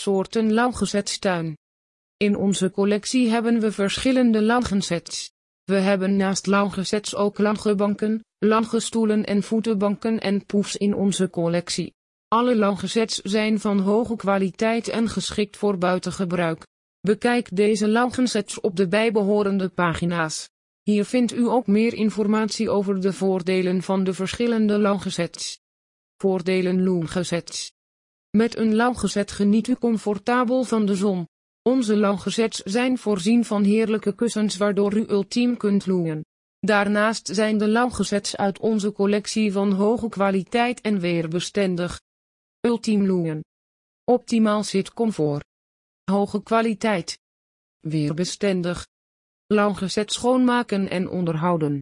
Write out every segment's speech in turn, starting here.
soorten lauwgezetstuin. In onze collectie hebben we verschillende lauwgezets. We hebben naast lauwgezets ook lange banken, lange stoelen en voetenbanken en poefs in onze collectie. Alle lauwgezets zijn van hoge kwaliteit en geschikt voor buitengebruik. Bekijk deze lauwgezets op de bijbehorende pagina's. Hier vindt u ook meer informatie over de voordelen van de verschillende lauwgezets. Voordelen lauwgezets. Met een lauwgezet geniet u comfortabel van de zon. Onze lauwgezets zijn voorzien van heerlijke kussens waardoor u ultiem kunt loeien. Daarnaast zijn de lauwgezets uit onze collectie van hoge kwaliteit en weerbestendig. Ultiem loeien. Optimaal zitcomfort. Hoge kwaliteit. Weerbestendig. Lauwgezet schoonmaken en onderhouden.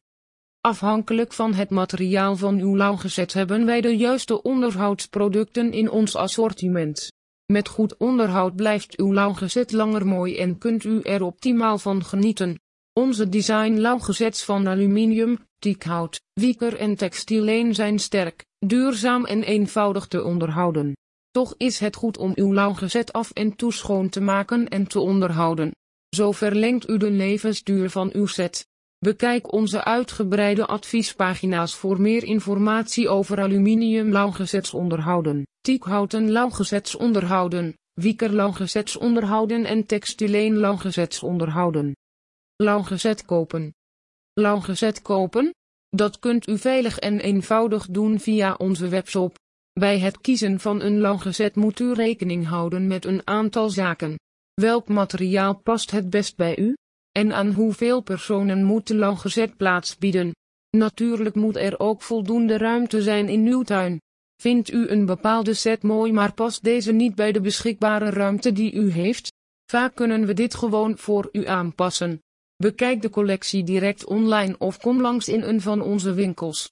Afhankelijk van het materiaal van uw lauwgezet hebben wij de juiste onderhoudsproducten in ons assortiment. Met goed onderhoud blijft uw lauwgezet langer mooi en kunt u er optimaal van genieten. Onze design lauwgezets van aluminium, teakhout, wieker en textileen zijn sterk, duurzaam en eenvoudig te onderhouden. Toch is het goed om uw lauwgezet af en toe schoon te maken en te onderhouden. Zo verlengt u de levensduur van uw set. Bekijk onze uitgebreide adviespagina's voor meer informatie over aluminium lauwgezets onderhouden, tiekhouten lauwgezets onderhouden, wieker lauwgezets onderhouden en textileen lauwgezets onderhouden. Lauwgezet kopen. Lauwgezet kopen? Dat kunt u veilig en eenvoudig doen via onze webshop. Bij het kiezen van een lauwgezet moet u rekening houden met een aantal zaken. Welk materiaal past het best bij u? En aan hoeveel personen moet de lauwgezet plaats bieden? Natuurlijk moet er ook voldoende ruimte zijn in uw tuin. Vindt u een bepaalde set mooi maar past deze niet bij de beschikbare ruimte die u heeft? Vaak kunnen we dit gewoon voor u aanpassen. Bekijk de collectie direct online of kom langs in een van onze winkels.